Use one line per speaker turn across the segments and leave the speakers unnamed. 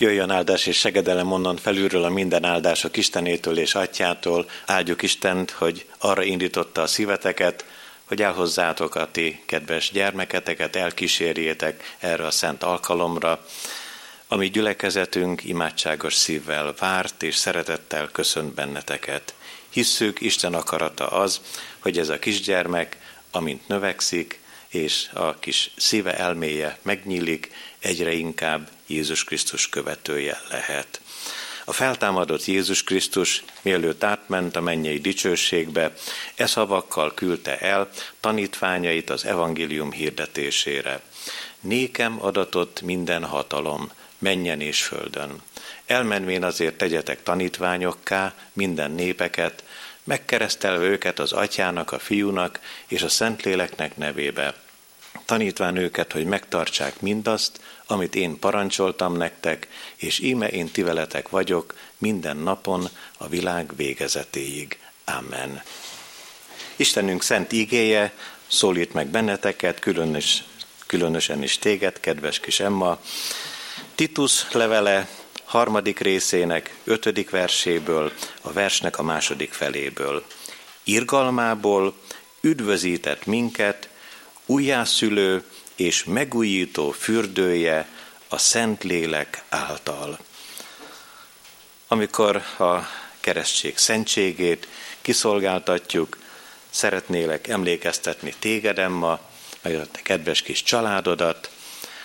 Jöjjön áldás és segedelem onnan felülről a minden áldások Istenétől és Atyától. Áldjuk Istent, hogy arra indította a szíveteket, hogy elhozzátok a ti kedves gyermeketeket, elkísérjétek erre a szent alkalomra, ami gyülekezetünk imádságos szívvel várt és szeretettel köszönt benneteket. Hisszük, Isten akarata az, hogy ez a kisgyermek, amint növekszik, és a kis szíve elméje megnyílik, egyre inkább Jézus Krisztus követője lehet. A feltámadott Jézus Krisztus, mielőtt átment a mennyei dicsőségbe, e szavakkal küldte el tanítványait az evangélium hirdetésére. Nékem adatott minden hatalom, menjen és földön. Elmenvén azért tegyetek tanítványokká minden népeket, megkeresztelve őket az atyának, a fiúnak és a szentléleknek nevébe, tanítván őket, hogy megtartsák mindazt, amit én parancsoltam nektek, és íme én ti veletek vagyok minden napon a világ végezetéig. Amen. Istenünk szent ígéje szólít meg benneteket, különös, különösen is téged, kedves kis Emma. Titus levele harmadik részének ötödik verséből, a versnek a második feléből. Irgalmából üdvözített minket, újjászülő és megújító fürdője a Szentlélek által. Amikor a keresztség szentségét kiszolgáltatjuk, szeretnélek emlékeztetni téged, Emma, meg a te kedves kis családodat,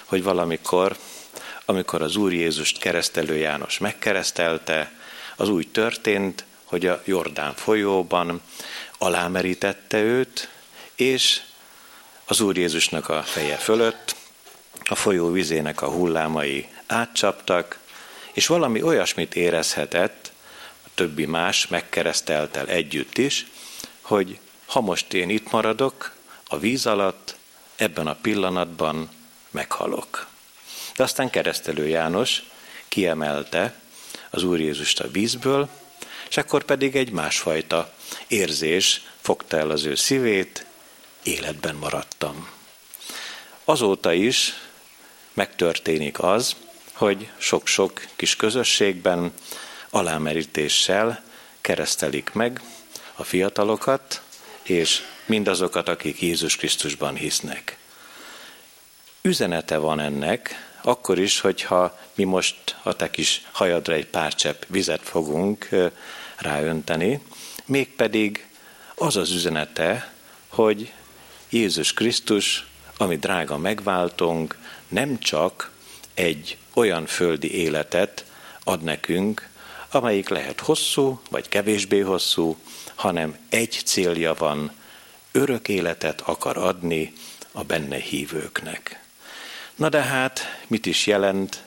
hogy valamikor, amikor az Úr Jézust keresztelő János megkeresztelte, az úgy történt, hogy a Jordán folyóban alámerítette őt, és az Úr Jézusnak a feje fölött, a folyó vizének a hullámai átcsaptak, és valami olyasmit érezhetett, a többi más megkereszteltel együtt is, hogy ha most én itt maradok, a víz alatt, ebben a pillanatban meghalok. De aztán keresztelő János kiemelte az Úr Jézust a vízből, és akkor pedig egy másfajta érzés fogta el az ő szívét, életben maradtam. Azóta is megtörténik az, hogy sok-sok kis közösségben alámerítéssel keresztelik meg a fiatalokat, és mindazokat, akik Jézus Krisztusban hisznek. Üzenete van ennek, akkor is, hogyha mi most a te kis hajadra egy pár csepp vizet fogunk ráönteni, mégpedig az az üzenete, hogy Jézus Krisztus, ami drága megváltunk, nem csak egy olyan földi életet ad nekünk, amelyik lehet hosszú, vagy kevésbé hosszú, hanem egy célja van, örök életet akar adni a benne hívőknek. Na de hát, mit is jelent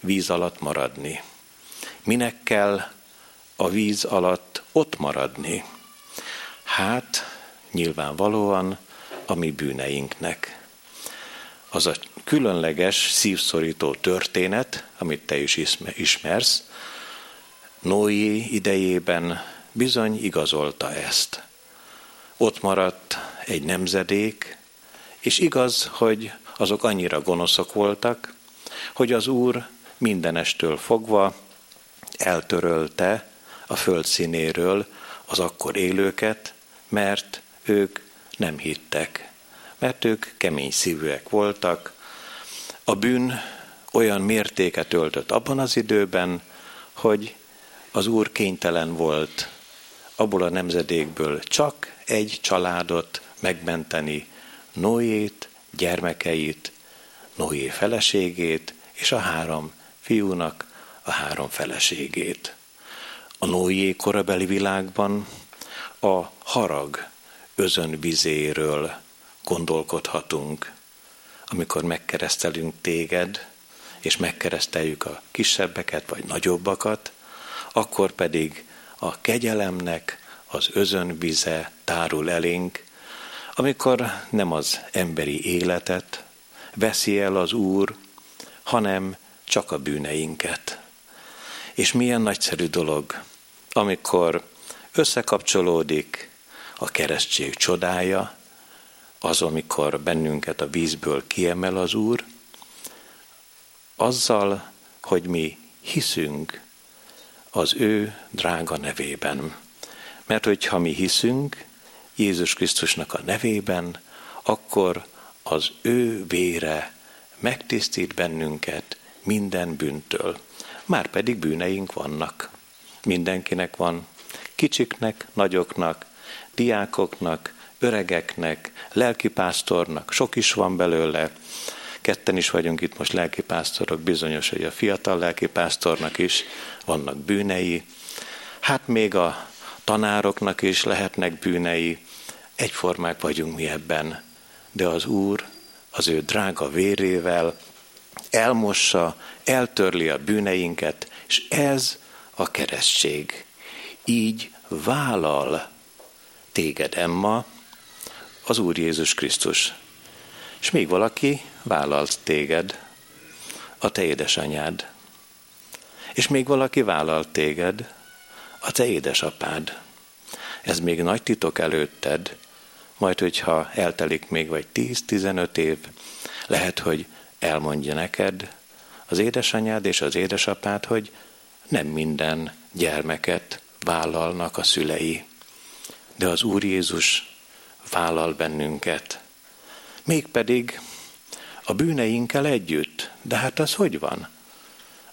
víz alatt maradni? Minek kell a víz alatt ott maradni? Hát, nyilvánvalóan a mi bűneinknek. Az a különleges, szívszorító történet, amit te is ismersz, Noé idejében bizony igazolta ezt. Ott maradt egy nemzedék, és igaz, hogy azok annyira gonoszok voltak, hogy az Úr mindenestől fogva eltörölte a föld színéről az akkor élőket, mert ők nem hittek, mert ők kemény szívűek voltak. A bűn olyan mértéket öltött abban az időben, hogy az Úr kénytelen volt abból a nemzedékből csak egy családot megmenteni, Noét, gyermekeit, Noé feleségét és a három fiúnak a három feleségét. A Noé korabeli világban a harag özönvizéről gondolkodhatunk, amikor megkeresztelünk téged, és megkereszteljük a kisebbeket vagy nagyobbakat, akkor pedig a kegyelemnek az özönvize tárul elénk, amikor nem az emberi életet veszi el az Úr, hanem csak a bűneinket. És milyen nagyszerű dolog, amikor összekapcsolódik a keresztség csodája, az, amikor bennünket a vízből kiemel az Úr, azzal, hogy mi hiszünk az ő drága nevében. Mert hogyha mi hiszünk Jézus Krisztusnak a nevében, akkor az ő vére megtisztít bennünket minden bűntől. Már pedig bűneink vannak. Mindenkinek van. Kicsiknek, nagyoknak, diákoknak, öregeknek, lelkipásztornak, sok is van belőle. Ketten is vagyunk itt most lelkipásztorok, bizonyos, hogy a fiatal lelkipásztornak is vannak bűnei. Hát még a tanároknak is lehetnek bűnei. Egyformák vagyunk mi ebben. De az Úr az ő drága vérével elmossa, eltörli a bűneinket, és ez a keresztség. Így vállal téged, Emma, az Úr Jézus Krisztus. És még valaki vállalt téged, a te édesanyád. És még valaki vállalt téged, a te édesapád. Ez még nagy titok előtted, majd hogyha eltelik még vagy 10-15 év, lehet, hogy elmondja neked az édesanyád és az édesapád, hogy nem minden gyermeket vállalnak a szülei, de az Úr Jézus vállal bennünket. Mégpedig a bűneinkkel együtt. De hát az hogy van?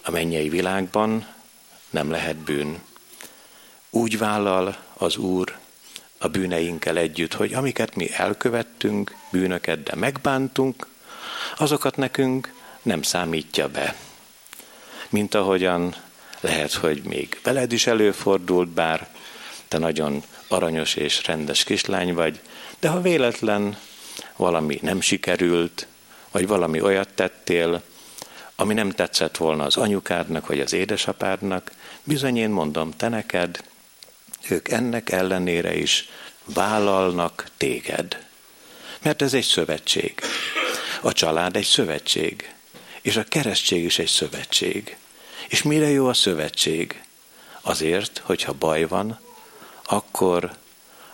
A mennyei világban nem lehet bűn. Úgy vállal az Úr a bűneinkkel együtt, hogy amiket mi elkövettünk, bűnöket, de megbántunk, azokat nekünk nem számítja be. Mint ahogyan lehet, hogy még veled is előfordult, bár te nagyon aranyos és rendes kislány vagy, de ha véletlen valami nem sikerült, vagy valami olyat tettél, ami nem tetszett volna az anyukádnak, vagy az édesapádnak, bizony én mondom te neked, ők ennek ellenére is vállalnak téged. Mert ez egy szövetség. A család egy szövetség. És a keresztség is egy szövetség. És mire jó a szövetség? Azért, hogyha baj van, akkor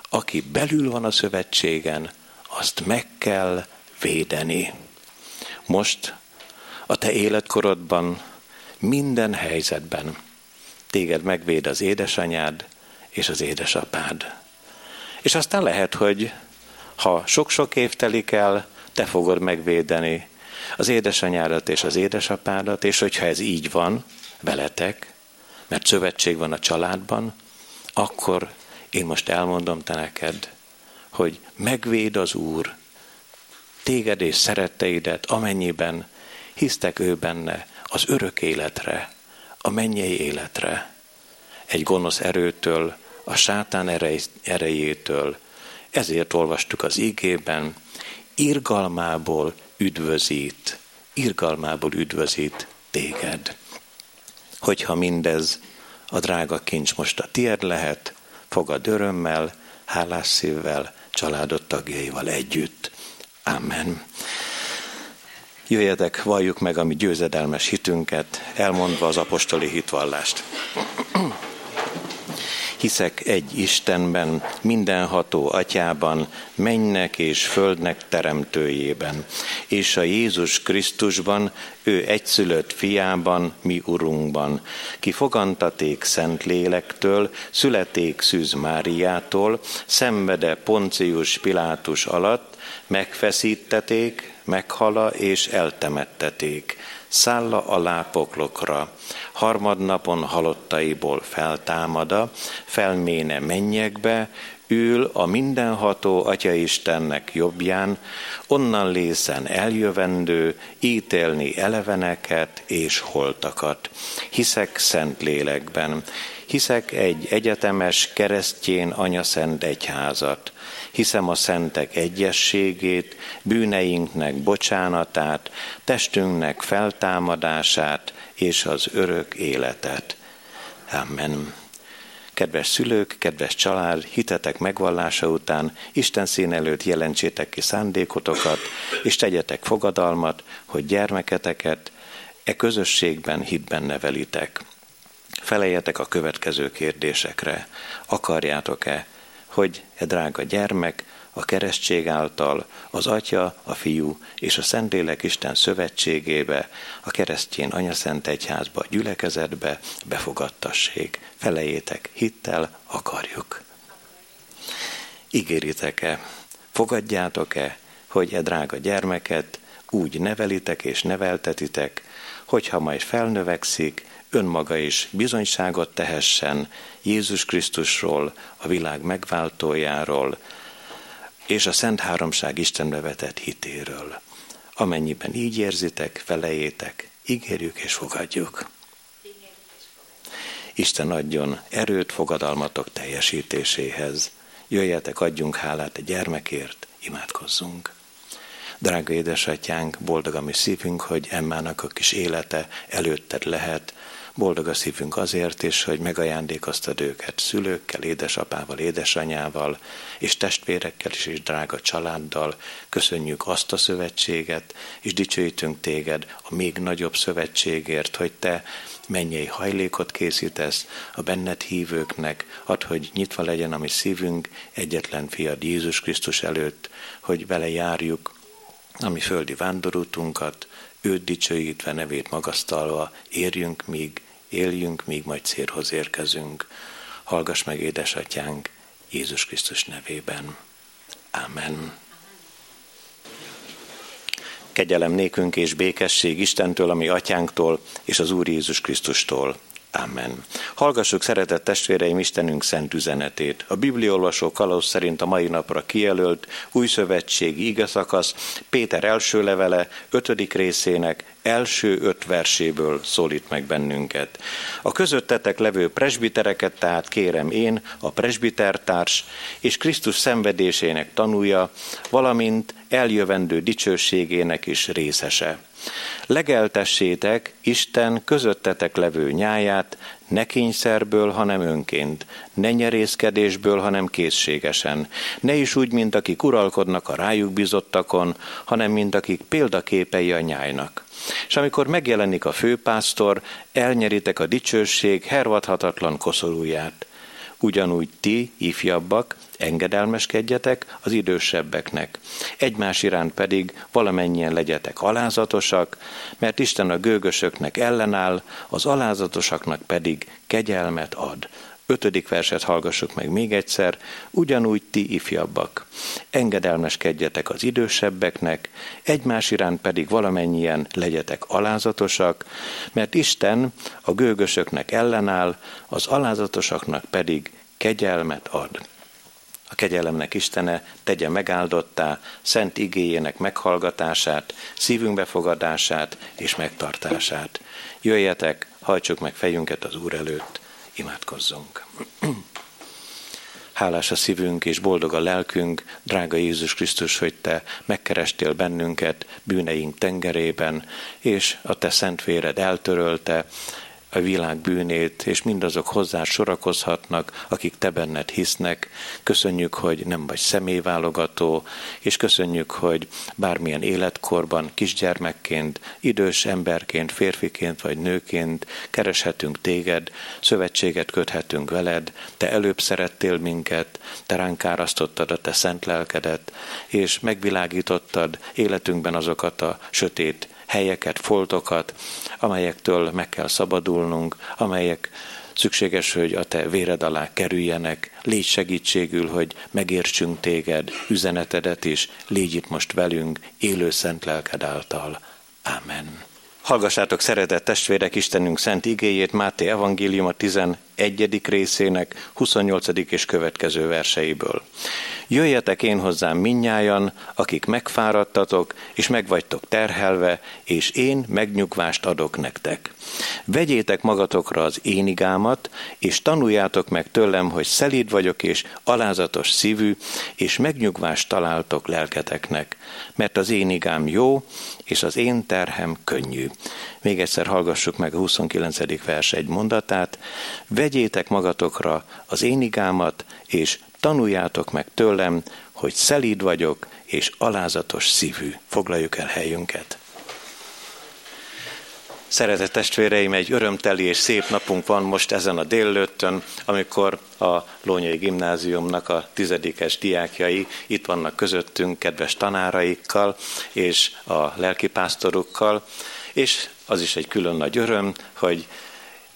aki belül van a szövetségen, azt meg kell védeni. Most a te életkorodban minden helyzetben téged megvéd az édesanyád és az édesapád. És aztán lehet, hogy ha sok-sok év telik el, te fogod megvédeni az édesanyádat és az édesapádat, és hogyha ez így van veletek, mert szövetség van a családban, akkor én most elmondom te neked, hogy megvéd az Úr téged és szeretteidet, amennyiben hisztek ő benne az örök életre, a mennyei életre, egy gonosz erőtől, a sátán erejétől. Ezért olvastuk az ígében, irgalmából üdvözít, irgalmából üdvözít téged. Hogyha mindez a drága kincs most a tied lehet, fogad örömmel, hálás szívvel, családod tagjaival együtt. Amen. Jöjjetek, valljuk meg a mi győzedelmes hitünket, elmondva az apostoli hitvallást. Hiszek egy Istenben, mindenható atyában, mennek és földnek teremtőjében, és a Jézus Krisztusban, ő egyszülött fiában, mi urunkban, ki fogantaték szent lélektől, születék Szűz Máriától, szenvede Poncius Pilátus alatt, megfeszíteték, meghala és eltemetteték, szálla a lápoklokra, harmadnapon halottaiból feltámada, felméne mennyekbe, ül a mindenható Atya Istennek jobbján, onnan lészen eljövendő, ítélni eleveneket és holtakat. Hiszek szent lélekben, hiszek egy egyetemes keresztjén anyaszent egyházat, hiszem a szentek egyességét, bűneinknek bocsánatát, testünknek feltámadását és az örök életet. Amen. Kedves szülők, kedves család, hitetek megvallása után Isten szín előtt jelentsétek ki szándékotokat, és tegyetek fogadalmat, hogy gyermeketeket e közösségben hitben nevelitek. Feleljetek a következő kérdésekre. Akarjátok-e, hogy e drága gyermek a keresztség által az Atya, a Fiú és a Szentlélek Isten szövetségébe, a keresztjén Anyaszent Egyházba, gyülekezetbe befogadtassék. Felejétek, hittel akarjuk. Ígéritek-e, fogadjátok-e, hogy e drága gyermeket úgy nevelitek és neveltetitek, hogyha majd felnövekszik, önmaga is bizonyságot tehessen Jézus Krisztusról, a világ megváltójáról, és a Szent Háromság Istenbe vetett hitéről. Amennyiben így érzitek, felejétek, ígérjük és fogadjuk. Isten adjon erőt fogadalmatok teljesítéséhez. Jöjjetek, adjunk hálát a gyermekért, imádkozzunk. Drága édesatyánk, boldog a mi szívünk, hogy Emmának a kis élete előtted lehet, Boldog a szívünk azért is, hogy megajándékoztad őket szülőkkel, édesapával, édesanyával, és testvérekkel is, és drága családdal. Köszönjük azt a szövetséget, és dicsőítünk téged a még nagyobb szövetségért, hogy te mennyei hajlékot készítesz a benned hívőknek, ad, hogy nyitva legyen a mi szívünk egyetlen fiad Jézus Krisztus előtt, hogy vele járjuk a mi földi vándorútunkat, őt dicsőítve, nevét magasztalva, érjünk míg, éljünk, míg majd célhoz érkezünk. Hallgass meg, édesatyánk, Jézus Krisztus nevében. Amen. Kegyelem nékünk és békesség Istentől, ami atyánktól, és az Úr Jézus Krisztustól. Amen. Hallgassuk, szeretett testvéreim, Istenünk szent üzenetét. A bibliolvasó kalauz szerint a mai napra kijelölt új szövetségi igazakasz Péter első levele, ötödik részének első öt verséből szólít meg bennünket. A közöttetek levő presbitereket tehát kérem én, a presbitertárs és Krisztus szenvedésének tanúja, valamint eljövendő dicsőségének is részese. Legeltessétek Isten közöttetek levő nyáját, ne kényszerből, hanem önként, ne nyerészkedésből, hanem készségesen, ne is úgy, mint akik uralkodnak a rájuk bizottakon, hanem mint akik példaképei a nyájnak. És amikor megjelenik a főpásztor, elnyeritek a dicsőség hervadhatatlan koszorúját. Ugyanúgy ti, ifjabbak, engedelmeskedjetek az idősebbeknek. Egymás iránt pedig valamennyien legyetek alázatosak, mert Isten a gőgösöknek ellenáll, az alázatosaknak pedig kegyelmet ad. Ötödik verset hallgassuk meg még egyszer, ugyanúgy ti ifjabbak. Engedelmeskedjetek az idősebbeknek, egymás iránt pedig valamennyien legyetek alázatosak, mert Isten a gőgösöknek ellenáll, az alázatosaknak pedig kegyelmet ad. A kegyelemnek Istene tegye megáldottá szent igéjének meghallgatását, szívünk befogadását és megtartását. Jöjjetek, hajtsuk meg fejünket az Úr előtt, imádkozzunk. Hálás a szívünk és boldog a lelkünk, drága Jézus Krisztus, hogy Te megkerestél bennünket bűneink tengerében, és a Te szent véred eltörölte a világ bűnét, és mindazok hozzá sorakozhatnak, akik te benned hisznek. Köszönjük, hogy nem vagy személyválogató, és köszönjük, hogy bármilyen életkorban, kisgyermekként, idős emberként, férfiként vagy nőként kereshetünk téged, szövetséget köthetünk veled, te előbb szerettél minket, te ránk árasztottad a te szent lelkedet, és megvilágítottad életünkben azokat a sötét helyeket, foltokat, amelyektől meg kell szabadulnunk, amelyek szükséges, hogy a te véred alá kerüljenek. Légy segítségül, hogy megértsünk téged, üzenetedet is, légy itt most velünk, élő szent lelked által. Amen. Hallgassátok, szeretett testvérek, Istenünk szent igéjét Máté evangélium a 11. részének 28. és következő verseiből. Jöjjetek én hozzám minnyájan, akik megfáradtatok, és megvagytok terhelve, és én megnyugvást adok nektek. Vegyétek magatokra az énigámat, és tanuljátok meg tőlem, hogy szelíd vagyok, és alázatos szívű, és megnyugvást találtok lelketeknek, mert az énigám jó, és az én terhem könnyű. Még egyszer hallgassuk meg a 29. vers egy mondatát. Vegyétek magatokra az énigámat, és tanuljátok meg tőlem, hogy szelíd vagyok, és alázatos szívű. Foglaljuk el helyünket. Szeretett testvéreim, egy örömteli és szép napunk van most ezen a délőttön, amikor a Lónyai Gimnáziumnak a tizedikes diákjai itt vannak közöttünk, kedves tanáraikkal és a lelkipásztorukkal, és az is egy külön nagy öröm, hogy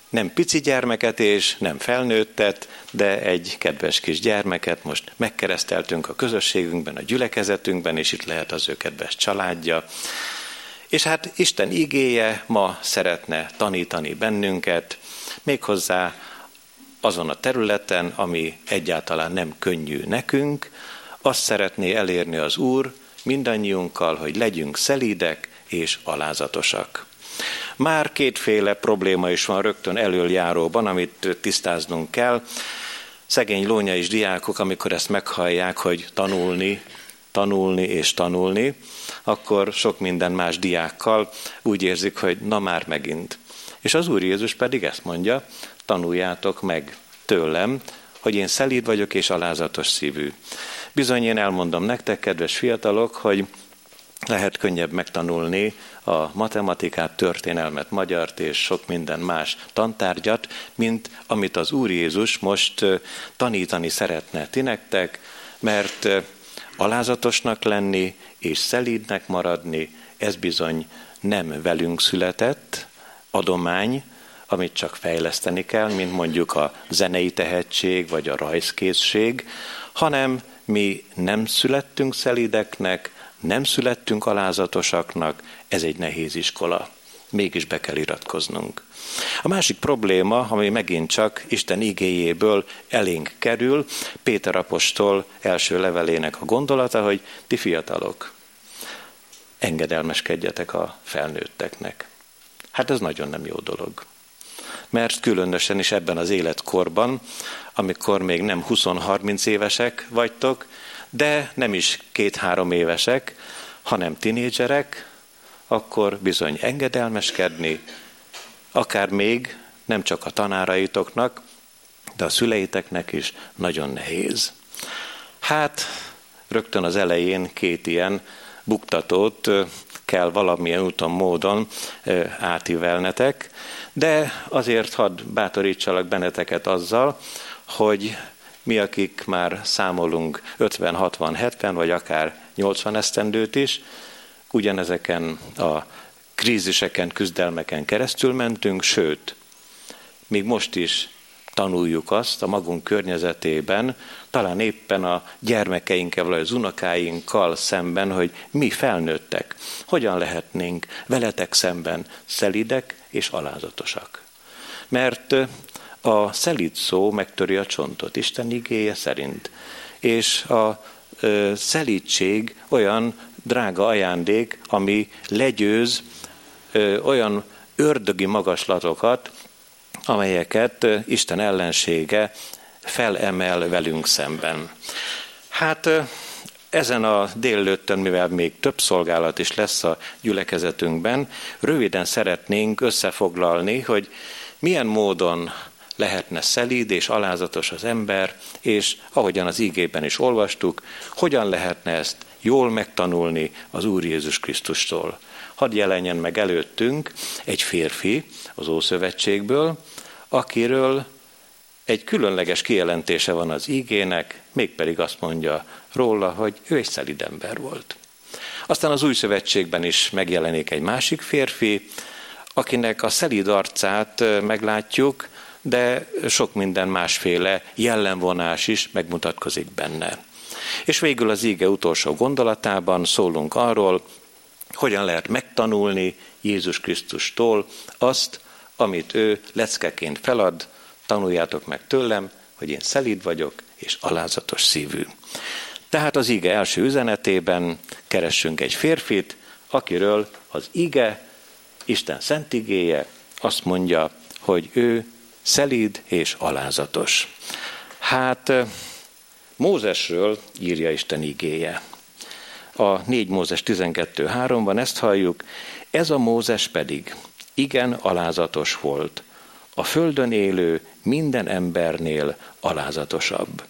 nem pici gyermeket és nem felnőttet, de egy kedves kis gyermeket most megkereszteltünk a közösségünkben, a gyülekezetünkben, és itt lehet az ő kedves családja. És hát Isten igéje ma szeretne tanítani bennünket, méghozzá azon a területen, ami egyáltalán nem könnyű nekünk, azt szeretné elérni az Úr mindannyiunkkal, hogy legyünk szelídek és alázatosak. Már kétféle probléma is van rögtön előjáróban, amit tisztáznunk kell. Szegény lónya és diákok, amikor ezt meghallják, hogy tanulni, tanulni és tanulni, akkor sok minden más diákkal úgy érzik, hogy na már megint. És az Úr Jézus pedig ezt mondja, tanuljátok meg tőlem, hogy én szelíd vagyok és alázatos szívű. Bizony én elmondom nektek, kedves fiatalok, hogy lehet könnyebb megtanulni a matematikát, történelmet, magyart és sok minden más tantárgyat, mint amit az Úr Jézus most tanítani szeretne ti nektek, mert alázatosnak lenni és szelídnek maradni, ez bizony nem velünk született adomány, amit csak fejleszteni kell, mint mondjuk a zenei tehetség vagy a rajzkészség, hanem mi nem születtünk szelideknek, nem születtünk alázatosaknak, ez egy nehéz iskola. Mégis be kell iratkoznunk. A másik probléma, ami megint csak Isten igéjéből elénk kerül, Péter apostol első levelének a gondolata, hogy ti fiatalok, engedelmeskedjetek a felnőtteknek. Hát ez nagyon nem jó dolog. Mert különösen is ebben az életkorban, amikor még nem 20-30 évesek vagytok, de nem is két-három évesek, hanem tinédzserek, akkor bizony engedelmeskedni, akár még nem csak a tanáraitoknak, de a szüleiteknek is nagyon nehéz. Hát rögtön az elején két ilyen buktatót kell valamilyen úton, módon átívelnetek, de azért hadd bátorítsalak benneteket azzal, hogy mi, akik már számolunk 50, 60, 70 vagy akár 80 esztendőt is, ugyanezeken a kríziseken, küzdelmeken keresztül mentünk, sőt, még most is tanuljuk azt a magunk környezetében, talán éppen a gyermekeinkkel vagy az unokáinkkal szemben, hogy mi felnőttek, hogyan lehetnénk veletek szemben szelidek és alázatosak. Mert a szelíd szó megtöri a csontot, Isten igéje szerint. És a ö, olyan drága ajándék, ami legyőz olyan ördögi magaslatokat, amelyeket Isten ellensége felemel velünk szemben. Hát ezen a délőttön, mivel még több szolgálat is lesz a gyülekezetünkben, röviden szeretnénk összefoglalni, hogy milyen módon lehetne szelíd és alázatos az ember, és ahogyan az ígében is olvastuk, hogyan lehetne ezt jól megtanulni az Úr Jézus Krisztustól. Hadd jelenjen meg előttünk egy férfi az Ószövetségből, akiről egy különleges kijelentése van az ígének, mégpedig azt mondja róla, hogy ő egy szelid ember volt. Aztán az új szövetségben is megjelenik egy másik férfi, akinek a szelíd arcát meglátjuk, de sok minden másféle jellemvonás is megmutatkozik benne. És végül az íge utolsó gondolatában szólunk arról, hogyan lehet megtanulni Jézus Krisztustól azt, amit ő leckeként felad, tanuljátok meg tőlem, hogy én szelíd vagyok és alázatos szívű. Tehát az ige első üzenetében keressünk egy férfit, akiről az ige, Isten szent igéje azt mondja, hogy ő szelíd és alázatos. Hát Mózesről írja Isten igéje. A 4 Mózes 12.3-ban ezt halljuk, ez a Mózes pedig igen alázatos volt, a földön élő minden embernél alázatosabb.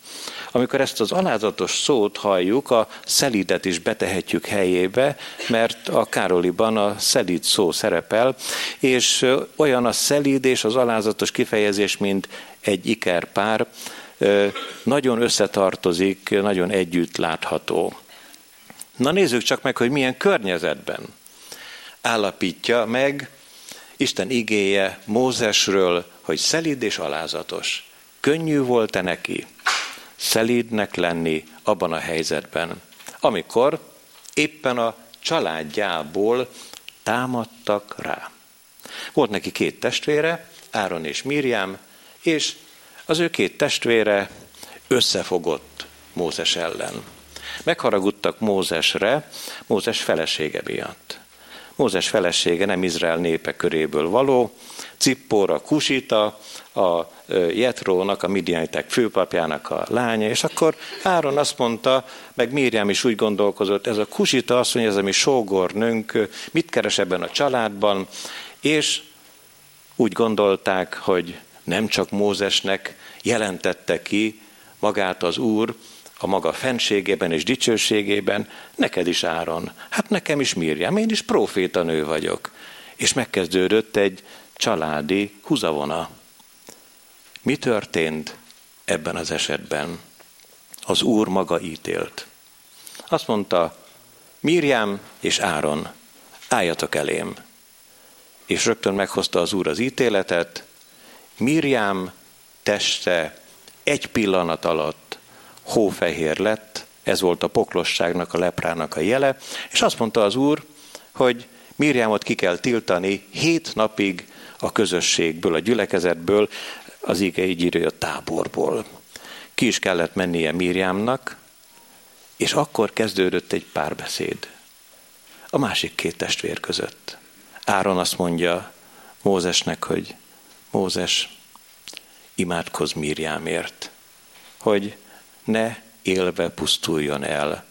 Amikor ezt az alázatos szót halljuk, a szelidet is betehetjük helyébe, mert a Károliban a szelid szó szerepel, és olyan a szelid és az alázatos kifejezés, mint egy ikerpár, nagyon összetartozik, nagyon együtt látható. Na nézzük csak meg, hogy milyen környezetben állapítja meg Isten igéje Mózesről, hogy szelíd és alázatos. Könnyű volt-e neki szelídnek lenni abban a helyzetben, amikor éppen a családjából támadtak rá. Volt neki két testvére, Áron és Miriam, és az ő két testvére összefogott Mózes ellen. Megharagudtak Mózesre, Mózes felesége miatt. Mózes felesége nem Izrael népe köréből való, Cippóra Kusita, a Jetrónak, a Midianitek főpapjának a lánya, és akkor Áron azt mondta, meg Miriam is úgy gondolkozott, ez a Kusita azt mondja, ez a mi sógornőnk, mit keres ebben a családban, és úgy gondolták, hogy nem csak Mózesnek jelentette ki magát az Úr, a maga fenségében és dicsőségében, neked is Áron, hát nekem is Miriam, én is profétanő vagyok. És megkezdődött egy családi húzavona. Mi történt ebben az esetben? Az Úr maga ítélt. Azt mondta, Miriam és Áron, álljatok elém. És rögtön meghozta az Úr az ítéletet, Miriam teste egy pillanat alatt hófehér lett, ez volt a poklosságnak, a leprának a jele, és azt mondta az Úr, hogy Miriamot ki kell tiltani hét napig a közösségből, a gyülekezetből, az ige így írja, a táborból. Ki is kellett mennie Miriamnak, és akkor kezdődött egy párbeszéd a másik két testvér között. Áron azt mondja Mózesnek, hogy Mózes, imádkozz Miriamért, hogy ne élve pusztuljon el.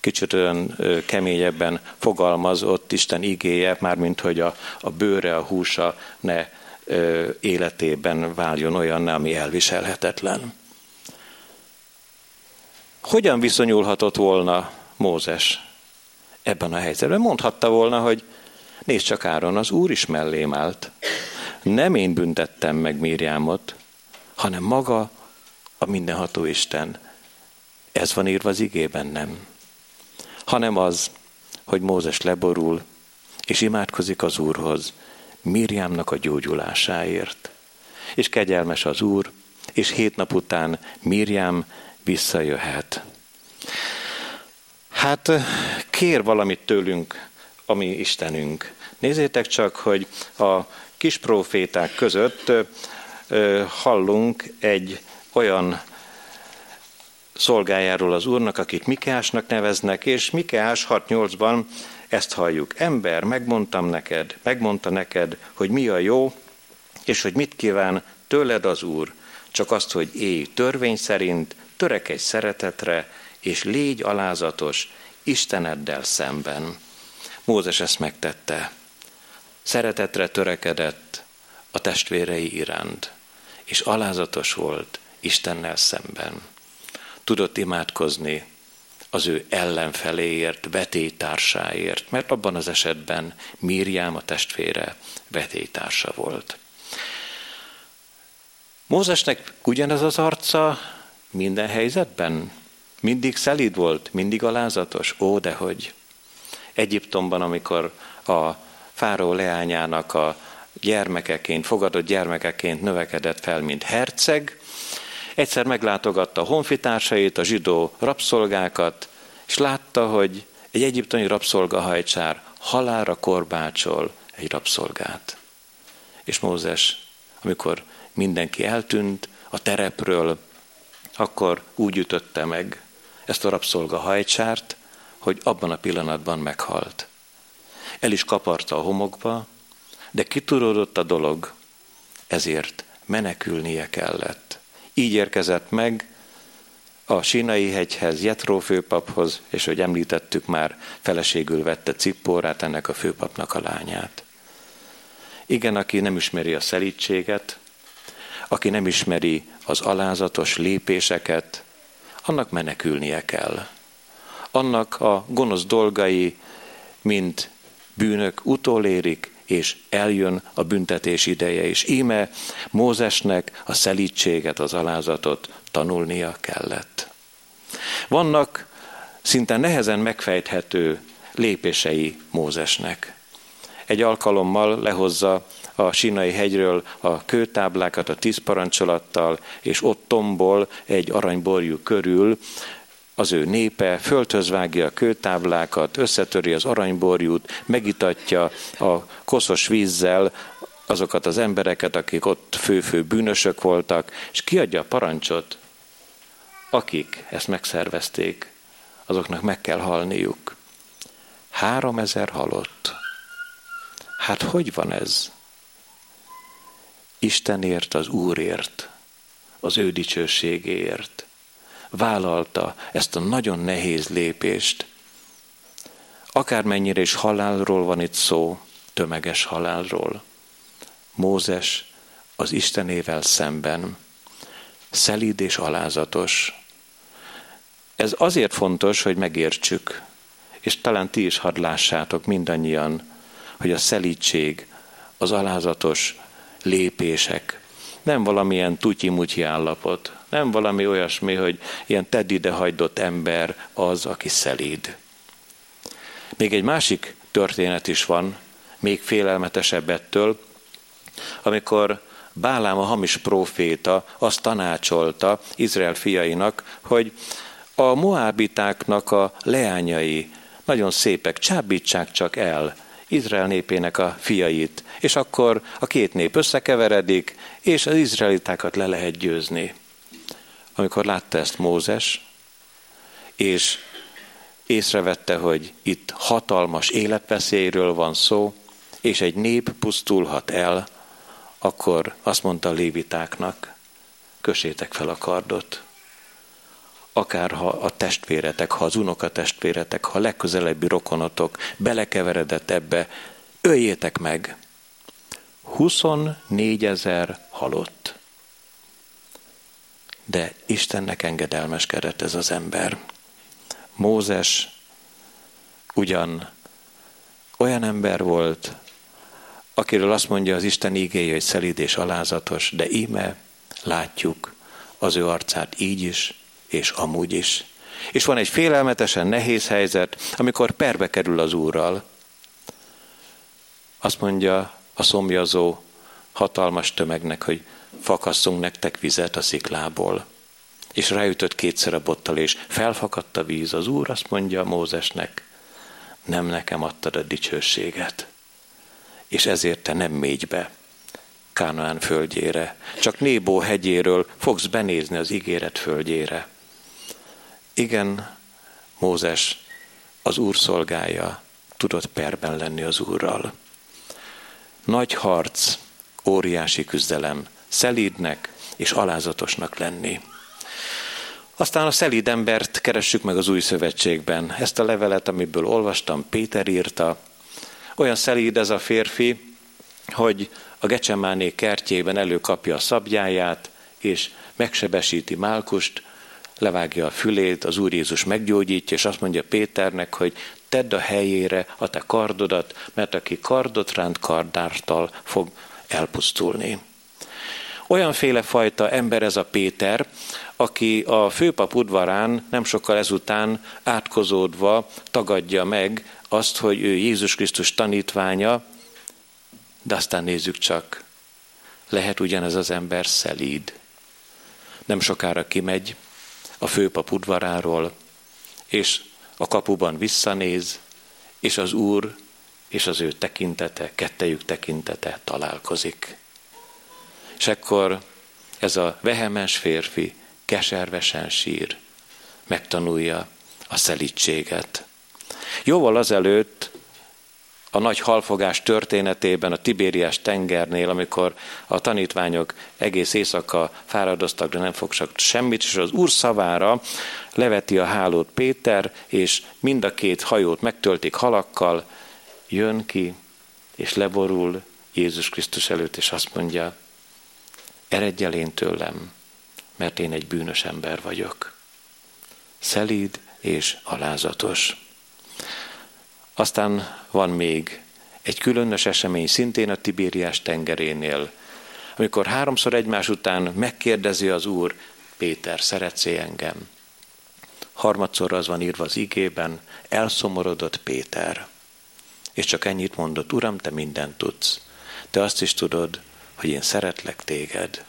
Kicsit olyan keményebben fogalmaz ott Isten igéje, mármint hogy a, a bőre, a húsa ne ö, életében váljon olyan, ami elviselhetetlen. Hogyan viszonyulhatott volna Mózes ebben a helyzetben? Mondhatta volna, hogy nézd csak Áron, az Úr is mellém állt. Nem én büntettem meg Mírjámot, hanem maga a mindenható Isten. Ez van írva az igében, nem. Hanem az, hogy Mózes leborul, és imádkozik az Úrhoz, Miriamnak a gyógyulásáért. És kegyelmes az Úr, és hét nap után Miriam visszajöhet. Hát kér valamit tőlünk, ami Istenünk. Nézzétek csak, hogy a kis proféták között hallunk egy olyan szolgájáról az Úrnak, akit Mikeásnak neveznek, és Mikeás 6.8-ban ezt halljuk. Ember, megmondtam neked, megmondta neked, hogy mi a jó, és hogy mit kíván tőled az Úr, csak azt, hogy élj törvény szerint, törekedj szeretetre, és légy alázatos Isteneddel szemben. Mózes ezt megtette. Szeretetre törekedett a testvérei iránt, és alázatos volt Istennel szemben. Tudott imádkozni az ő ellenfeléért, vetétársáért, mert abban az esetben Mírjám a testvére vetétársa volt. Mózesnek ugyanez az arca minden helyzetben? Mindig szelíd volt, mindig alázatos? Ó, dehogy! Egyiptomban, amikor a fáró leányának a gyermekeként, fogadott gyermekeként növekedett fel, mint herceg, Egyszer meglátogatta a honfitársait, a zsidó rabszolgákat, és látta, hogy egy egyiptomi rabszolgahajcsár halára korbácsol egy rabszolgát. És Mózes, amikor mindenki eltűnt a terepről, akkor úgy ütötte meg ezt a rabszolga hajcsárt, hogy abban a pillanatban meghalt. El is kaparta a homokba, de kiturodott a dolog, ezért menekülnie kellett. Így érkezett meg a Sínai hegyhez, Jetró főpaphoz, és hogy említettük már, feleségül vette Cippórát, ennek a főpapnak a lányát. Igen, aki nem ismeri a szelítséget, aki nem ismeri az alázatos lépéseket, annak menekülnie kell. Annak a gonosz dolgai, mint bűnök utolérik, és eljön a büntetés ideje, és íme Mózesnek a szelítséget, az alázatot tanulnia kellett. Vannak szinte nehezen megfejthető lépései Mózesnek. Egy alkalommal lehozza a Sinai hegyről a kőtáblákat a tíz parancsolattal, és ott tombol egy aranyborjú körül az ő népe, föltöz vágja a kőtáblákat, összetöri az aranyborjút, megitatja a koszos vízzel azokat az embereket, akik ott fő-fő bűnösök voltak, és kiadja a parancsot, akik ezt megszervezték, azoknak meg kell halniuk. Három ezer halott. Hát hogy van ez? Istenért, az Úrért, az ő dicsőségéért vállalta ezt a nagyon nehéz lépést. Akármennyire is halálról van itt szó, tömeges halálról. Mózes az Istenével szemben, szelíd és alázatos. Ez azért fontos, hogy megértsük, és talán ti is hadd lássátok mindannyian, hogy a szelítség, az alázatos lépések nem valamilyen tutyi állapot, nem valami olyasmi, hogy ilyen tedd ide hagydott ember az, aki szelíd. Még egy másik történet is van, még félelmetesebb ettől, amikor Bálám a hamis próféta azt tanácsolta Izrael fiainak, hogy a moábitáknak a leányai nagyon szépek, csábítsák csak el Izrael népének a fiait, és akkor a két nép összekeveredik, és az izraelitákat le lehet győzni amikor látta ezt Mózes, és észrevette, hogy itt hatalmas életveszélyről van szó, és egy nép pusztulhat el, akkor azt mondta a lévitáknak, kösétek fel a kardot. Akár ha a testvéretek, ha az unokatestvéretek, ha a legközelebbi rokonotok belekeveredett ebbe, öljétek meg. 24 ezer halott de Istennek engedelmeskedett ez az ember. Mózes ugyan olyan ember volt, akiről azt mondja az Isten ígéje, hogy szelíd és alázatos, de íme látjuk az ő arcát így is, és amúgy is. És van egy félelmetesen nehéz helyzet, amikor perbe kerül az Úrral. Azt mondja a szomjazó hatalmas tömegnek, hogy fakasszunk nektek vizet a sziklából. És ráütött kétszer a bottal, és felfakadt a víz. Az Úr azt mondja Mózesnek, nem nekem adtad a dicsőséget, és ezért te nem mégy be Kánaán földjére, csak Nébó hegyéről fogsz benézni az ígéret földjére. Igen, Mózes az Úr szolgája, tudott perben lenni az Úrral. Nagy harc, óriási küzdelem, szelídnek és alázatosnak lenni. Aztán a szelíd embert keressük meg az új szövetségben. Ezt a levelet, amiből olvastam, Péter írta. Olyan szelíd ez a férfi, hogy a Gecsemáné kertjében előkapja a szabjáját, és megsebesíti Málkust, levágja a fülét, az Úr Jézus meggyógyítja, és azt mondja Péternek, hogy tedd a helyére a te kardodat, mert aki kardot ránt kardártal fog elpusztulni. Olyanféle fajta ember ez a Péter, aki a főpap udvarán nem sokkal ezután átkozódva tagadja meg azt, hogy ő Jézus Krisztus tanítványa, de aztán nézzük csak, lehet ugyanez az ember szelíd. Nem sokára kimegy a főpap udvaráról, és a kapuban visszanéz, és az Úr és az ő tekintete, kettejük tekintete találkozik. És ekkor ez a vehemens férfi keservesen sír, megtanulja a szelítséget. Jóval azelőtt a nagy halfogás történetében a Tibériás tengernél, amikor a tanítványok egész éjszaka fáradoztak, de nem fogsak semmit, és az úr szavára leveti a hálót Péter, és mind a két hajót megtöltik halakkal, jön ki, és leborul Jézus Krisztus előtt, és azt mondja, eredj el én tőlem, mert én egy bűnös ember vagyok. szelíd és alázatos. Aztán van még egy különös esemény szintén a Tibériás tengerénél, amikor háromszor egymás után megkérdezi az Úr, Péter, szeretsz engem? Harmadszor az van írva az igében, elszomorodott Péter. És csak ennyit mondott, Uram, te mindent tudsz. Te azt is tudod, hogy én szeretlek téged.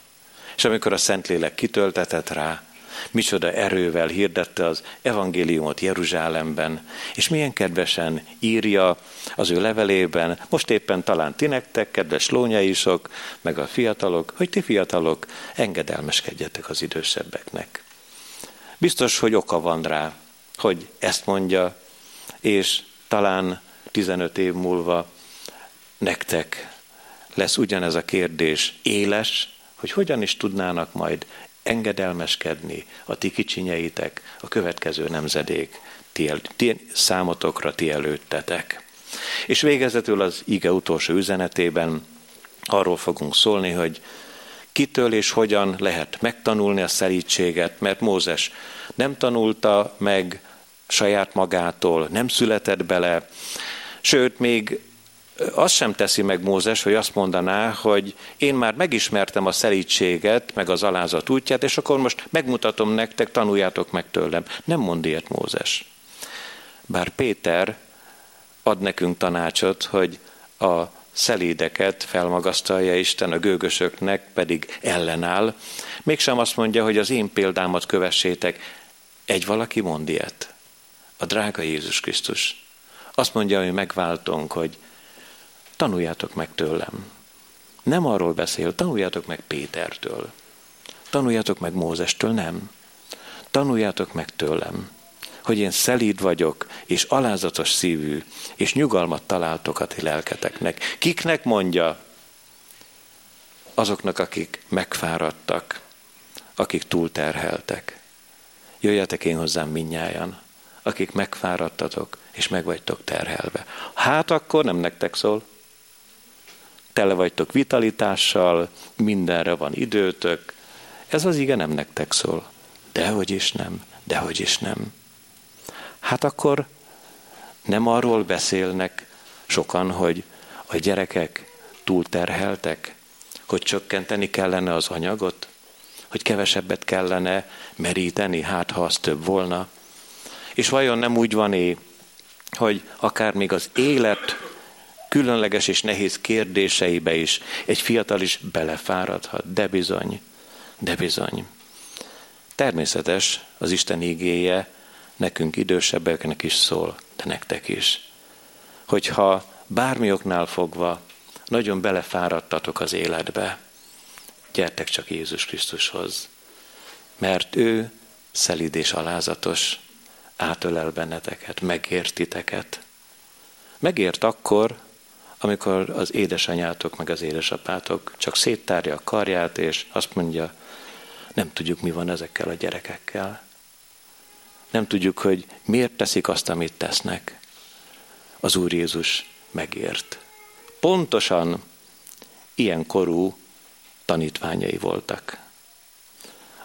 És amikor a Szentlélek kitöltetett rá, micsoda erővel hirdette az evangéliumot Jeruzsálemben, és milyen kedvesen írja az ő levelében, most éppen talán ti nektek, kedves lónyaisok, meg a fiatalok, hogy ti fiatalok engedelmeskedjetek az idősebbeknek. Biztos, hogy oka van rá, hogy ezt mondja, és talán 15 év múlva nektek lesz ugyanez a kérdés éles, hogy hogyan is tudnának majd engedelmeskedni a ti kicsinyeitek, a következő nemzedék ti, el, ti számotokra ti előttetek. És végezetül az ige utolsó üzenetében arról fogunk szólni, hogy kitől és hogyan lehet megtanulni a szelítséget, mert Mózes nem tanulta meg saját magától, nem született bele, sőt, még azt sem teszi meg Mózes, hogy azt mondaná, hogy én már megismertem a szelítséget, meg az alázat útját, és akkor most megmutatom nektek, tanuljátok meg tőlem. Nem mond ilyet Mózes. Bár Péter ad nekünk tanácsot, hogy a szelédeket felmagasztalja Isten, a gőgösöknek pedig ellenáll. Mégsem azt mondja, hogy az én példámat kövessétek. Egy valaki mond ilyet. A drága Jézus Krisztus. Azt mondja, hogy megváltunk, hogy tanuljátok meg tőlem. Nem arról beszél, tanuljátok meg Pétertől. Tanuljátok meg Mózestől, nem. Tanuljátok meg tőlem, hogy én szelíd vagyok, és alázatos szívű, és nyugalmat találtok a ti lelketeknek. Kiknek mondja? Azoknak, akik megfáradtak, akik túlterheltek. Jöjjetek én hozzám minnyájan, akik megfáradtatok, és meg vagytok terhelve. Hát akkor nem nektek szól, tele vagytok vitalitással, mindenre van időtök. Ez az ige nem nektek szól. Dehogy is nem, dehogy is nem. Hát akkor nem arról beszélnek sokan, hogy a gyerekek túlterheltek, hogy csökkenteni kellene az anyagot, hogy kevesebbet kellene meríteni, hát ha az több volna. És vajon nem úgy van-e, hogy akár még az élet különleges és nehéz kérdéseibe is egy fiatal is belefáradhat, de bizony, de bizony. Természetes az Isten ígéje, nekünk idősebbeknek is szól, de nektek is. Hogyha bármi oknál fogva nagyon belefáradtatok az életbe, gyertek csak Jézus Krisztushoz, mert ő szelíd és alázatos, átölel benneteket, megértiteket. Megért akkor, amikor az édesanyátok meg az édesapátok csak széttárja a karját, és azt mondja, nem tudjuk, mi van ezekkel a gyerekekkel. Nem tudjuk, hogy miért teszik azt, amit tesznek. Az Úr Jézus megért. Pontosan ilyen korú tanítványai voltak.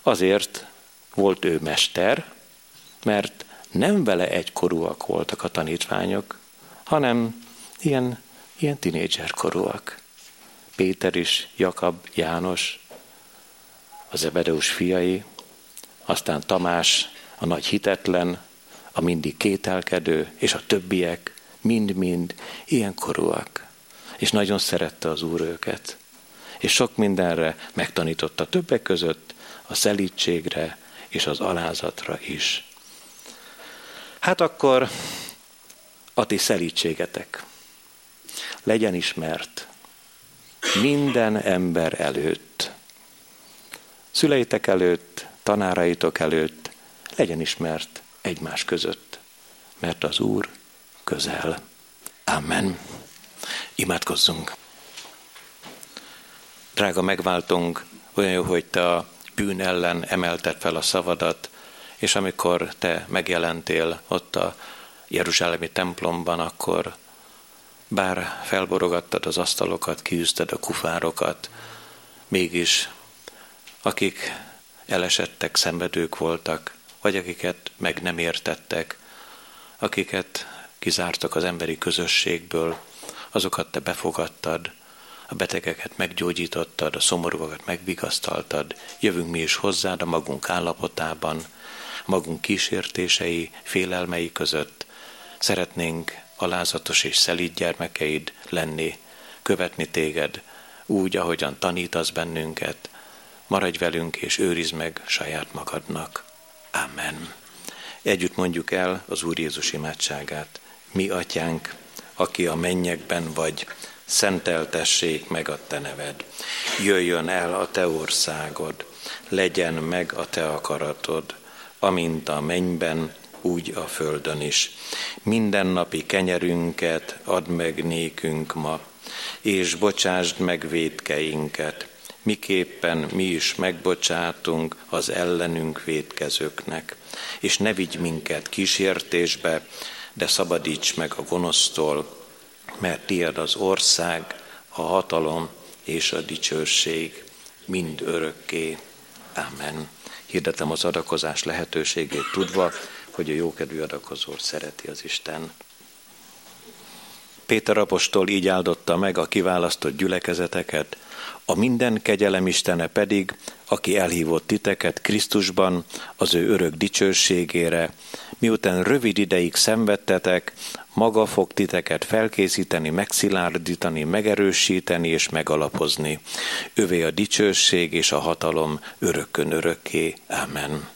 Azért volt ő mester, mert nem vele egykorúak voltak a tanítványok, hanem ilyen ilyen tinédzser korúak. Péter is, Jakab, János, az Ebedeus fiai, aztán Tamás, a nagy hitetlen, a mindig kételkedő, és a többiek, mind-mind ilyen korúak. És nagyon szerette az Úr őket. És sok mindenre megtanította többek között a szelítségre és az alázatra is. Hát akkor a ti szelítségetek legyen ismert minden ember előtt, szüleitek előtt, tanáraitok előtt, legyen ismert egymás között, mert az Úr közel. Amen. Imádkozzunk. Drága megváltunk, olyan jó, hogy te a bűn ellen emelted fel a szavadat, és amikor te megjelentél ott a Jeruzsálemi templomban, akkor bár felborogattad az asztalokat, kiűzted a kufárokat, mégis akik elesettek, szenvedők voltak, vagy akiket meg nem értettek, akiket kizártak az emberi közösségből, azokat te befogadtad, a betegeket meggyógyítottad, a szomorúakat megvigasztaltad, jövünk mi is hozzád a magunk állapotában, magunk kísértései, félelmei között. Szeretnénk alázatos és szelíd gyermekeid lenni, követni téged, úgy, ahogyan tanítasz bennünket. Maradj velünk és őrizd meg saját magadnak. Amen. Együtt mondjuk el az Úr Jézus imádságát. Mi, atyánk, aki a mennyekben vagy, szenteltessék meg a te neved. Jöjjön el a te országod, legyen meg a te akaratod, amint a mennyben, úgy a földön is. Mindennapi kenyerünket add meg nékünk ma, és bocsásd meg védkeinket, miképpen mi is megbocsátunk az ellenünk védkezőknek. És ne vigy minket kísértésbe, de szabadíts meg a gonosztól, mert tiéd az ország, a hatalom és a dicsőség mind örökké. Amen. Hirdetem az adakozás lehetőségét tudva, hogy a jókedvű adakozót szereti az Isten. Péter apostol így áldotta meg a kiválasztott gyülekezeteket, a minden kegyelem Istene pedig, aki elhívott titeket Krisztusban az ő örök dicsőségére, miután rövid ideig szenvedtetek, maga fog titeket felkészíteni, megszilárdítani, megerősíteni és megalapozni. Övé a dicsőség és a hatalom örökkön örökké. Amen.